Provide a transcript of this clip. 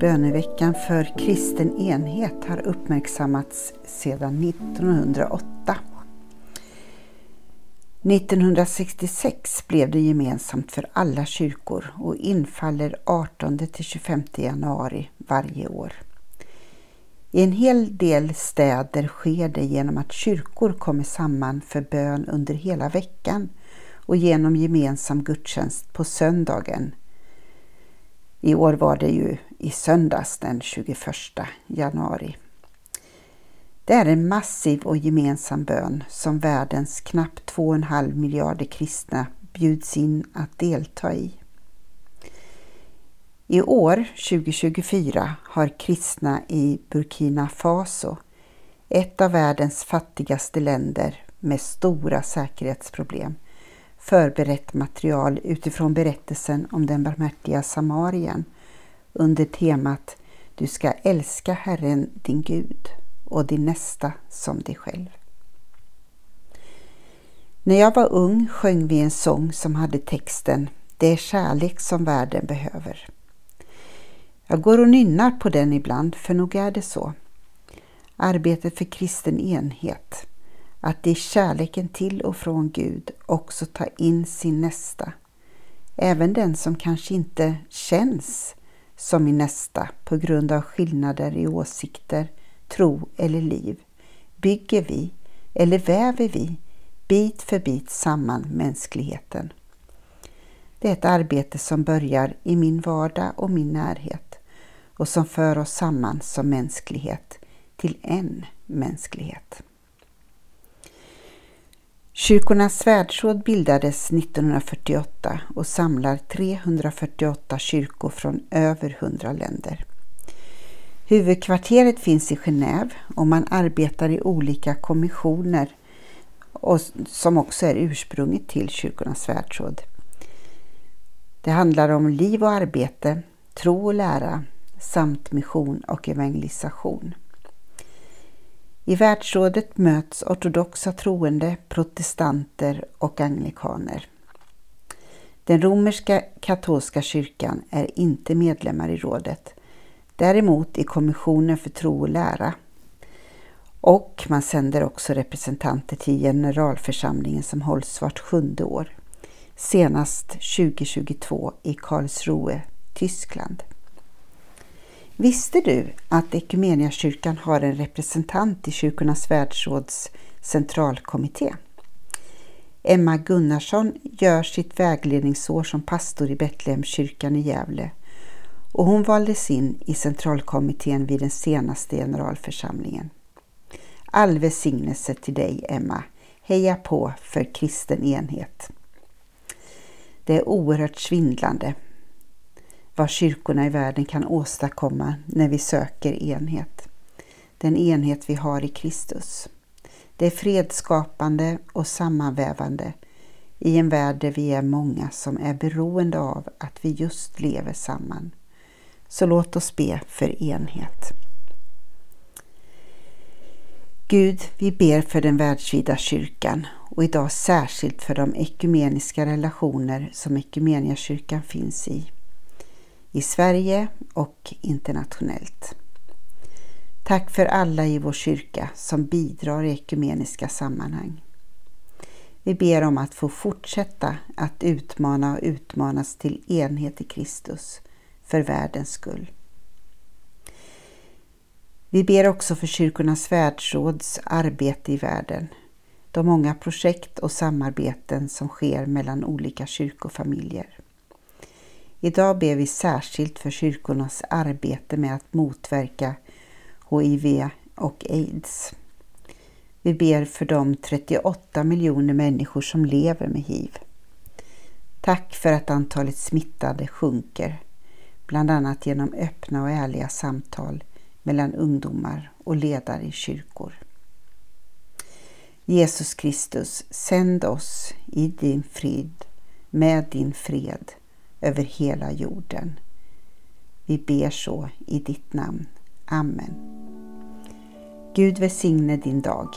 Böneveckan för kristen enhet har uppmärksammats sedan 1908. 1966 blev det gemensamt för alla kyrkor och infaller 18 till 25 januari varje år. I en hel del städer sker det genom att kyrkor kommer samman för bön under hela veckan och genom gemensam gudstjänst på söndagen. I år var det ju i söndags den 21 januari. Det är en massiv och gemensam bön som världens knappt 2,5 miljarder kristna bjuds in att delta i. I år, 2024, har kristna i Burkina Faso, ett av världens fattigaste länder med stora säkerhetsproblem, förberett material utifrån berättelsen om den barmhärtiga samarien under temat Du ska älska Herren din Gud och din nästa som dig själv. När jag var ung sjöng vi en sång som hade texten Det är kärlek som världen behöver. Jag går och nynnar på den ibland, för nog är det så. Arbetet för kristen enhet, att i kärleken till och från Gud också ta in sin nästa, även den som kanske inte känns som min nästa på grund av skillnader i åsikter, tro eller liv, bygger vi eller väver vi bit för bit samman mänskligheten. Det är ett arbete som börjar i min vardag och min närhet och som för oss samman som mänsklighet till en mänsklighet. Kyrkornas världsråd bildades 1948 och samlar 348 kyrkor från över 100 länder. Huvudkvarteret finns i Genève och man arbetar i olika kommissioner och som också är ursprunget till Kyrkornas världsråd. Det handlar om liv och arbete, tro och lära samt mission och evangelisation. I världsrådet möts ortodoxa troende, protestanter och anglikaner. Den romerska katolska kyrkan är inte medlemmar i rådet, däremot i kommissionen för tro och lära. Och man sänder också representanter till generalförsamlingen som hålls vart sjunde år, senast 2022 i Karlsruhe, Tyskland. Visste du att Equmeniakyrkan har en representant i Kyrkornas världsråds centralkommitté? Emma Gunnarsson gör sitt vägledningsår som pastor i Betlehemskyrkan i Gävle och hon valdes in i centralkommittén vid den senaste generalförsamlingen. All välsignelse till dig Emma. Heja på för kristen enhet. Det är oerhört svindlande vad kyrkorna i världen kan åstadkomma när vi söker enhet. Den enhet vi har i Kristus. Det är fredskapande och sammanvävande i en värld där vi är många som är beroende av att vi just lever samman. Så låt oss be för enhet. Gud, vi ber för den världsvida kyrkan och idag särskilt för de ekumeniska relationer som kyrkan finns i i Sverige och internationellt. Tack för alla i vår kyrka som bidrar i ekumeniska sammanhang. Vi ber om att få fortsätta att utmana och utmanas till enhet i Kristus för världens skull. Vi ber också för Kyrkornas världsråds arbete i världen, de många projekt och samarbeten som sker mellan olika kyrkofamiljer. Idag ber vi särskilt för kyrkornas arbete med att motverka HIV och AIDS. Vi ber för de 38 miljoner människor som lever med HIV. Tack för att antalet smittade sjunker, bland annat genom öppna och ärliga samtal mellan ungdomar och ledare i kyrkor. Jesus Kristus, sänd oss i din frid, med din fred över hela jorden. Vi ber så i ditt namn. Amen. Gud välsigne din dag.